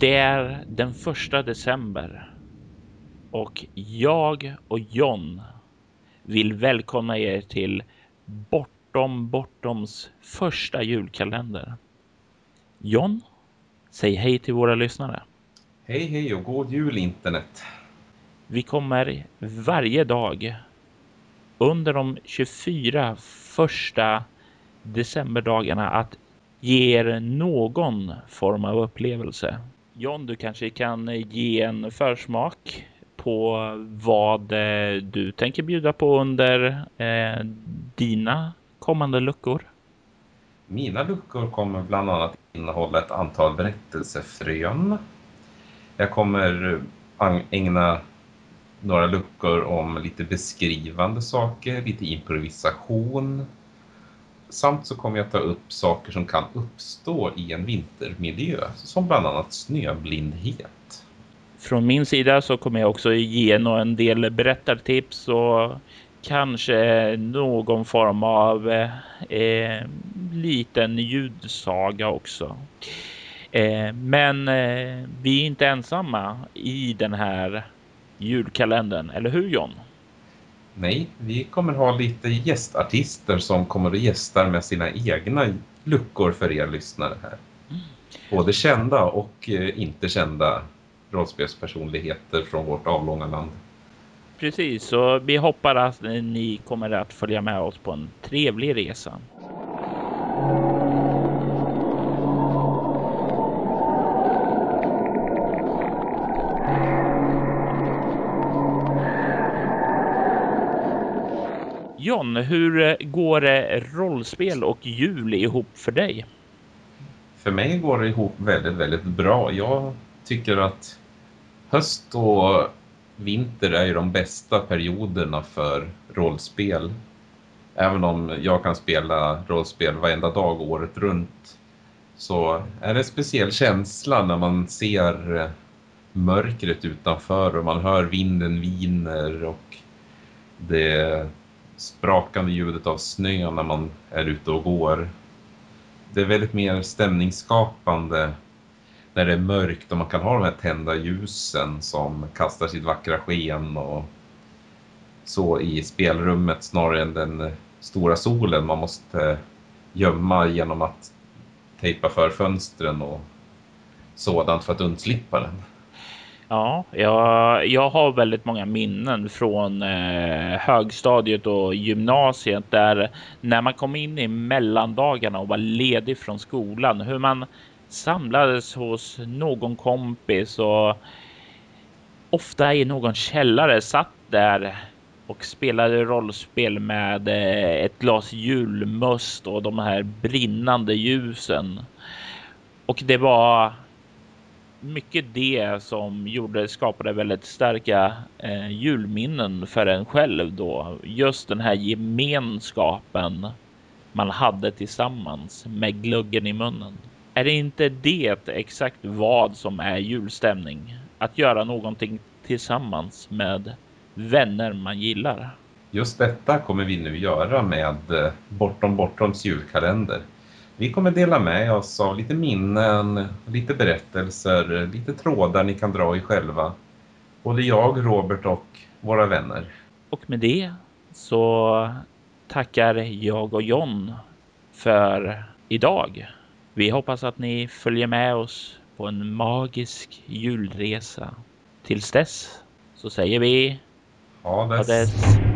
Det är den första december och jag och John vill välkomna er till Bortom Bortoms första julkalender. John, säg hej till våra lyssnare. Hej hej och god jul internet. Vi kommer varje dag under de 24 första decemberdagarna att ge er någon form av upplevelse. John, du kanske kan eh, ge en försmak på vad eh, du tänker bjuda på under eh, dina kommande luckor? Mina luckor kommer bland annat innehålla ett antal berättelsefrön. Jag kommer ägna några luckor om lite beskrivande saker, lite improvisation. Samt så kommer jag ta upp saker som kan uppstå i en vintermiljö, som bland annat snöblindhet. Från min sida så kommer jag också ge en del berättartips och kanske någon form av eh, liten ljudsaga också. Eh, men eh, vi är inte ensamma i den här julkalendern, eller hur John? Nej, vi kommer ha lite gästartister som kommer att gästa med sina egna luckor för er lyssnare här. Mm. Både kända och eh, inte kända rollspelspersonligheter från vårt avlånga land. Precis, så vi hoppas att ni kommer att följa med oss på en trevlig resa. John, hur eh, går eh, rollspel och jul ihop för dig? För mig går det ihop väldigt, väldigt bra. Jag tycker att höst och vinter är ju de bästa perioderna för rollspel. Även om jag kan spela rollspel varenda dag året runt så är det en speciell känsla när man ser eh, mörkret utanför och man hör vinden viner och det sprakande ljudet av snö när man är ute och går. Det är väldigt mer stämningsskapande när det är mörkt och man kan ha de här tända ljusen som kastar sitt vackra sken och så i spelrummet snarare än den stora solen man måste gömma genom att tejpa för fönstren och sådant för att undslippa den. Ja, jag, jag har väldigt många minnen från eh, högstadiet och gymnasiet där när man kom in i mellandagarna och var ledig från skolan, hur man samlades hos någon kompis och ofta i någon källare satt där och spelade rollspel med eh, ett glas julmust och de här brinnande ljusen. Och det var mycket det som gjorde skapade väldigt starka eh, julminnen för en själv då. Just den här gemenskapen man hade tillsammans med gluggen i munnen. Är det inte det exakt vad som är julstämning? Att göra någonting tillsammans med vänner man gillar. Just detta kommer vi nu göra med eh, Bortom Bortoms julkalender. Vi kommer dela med oss av lite minnen, lite berättelser, lite trådar ni kan dra i själva. Både jag, Robert och våra vänner. Och med det så tackar jag och John för idag. Vi hoppas att ni följer med oss på en magisk julresa. Tills dess så säger vi ha det.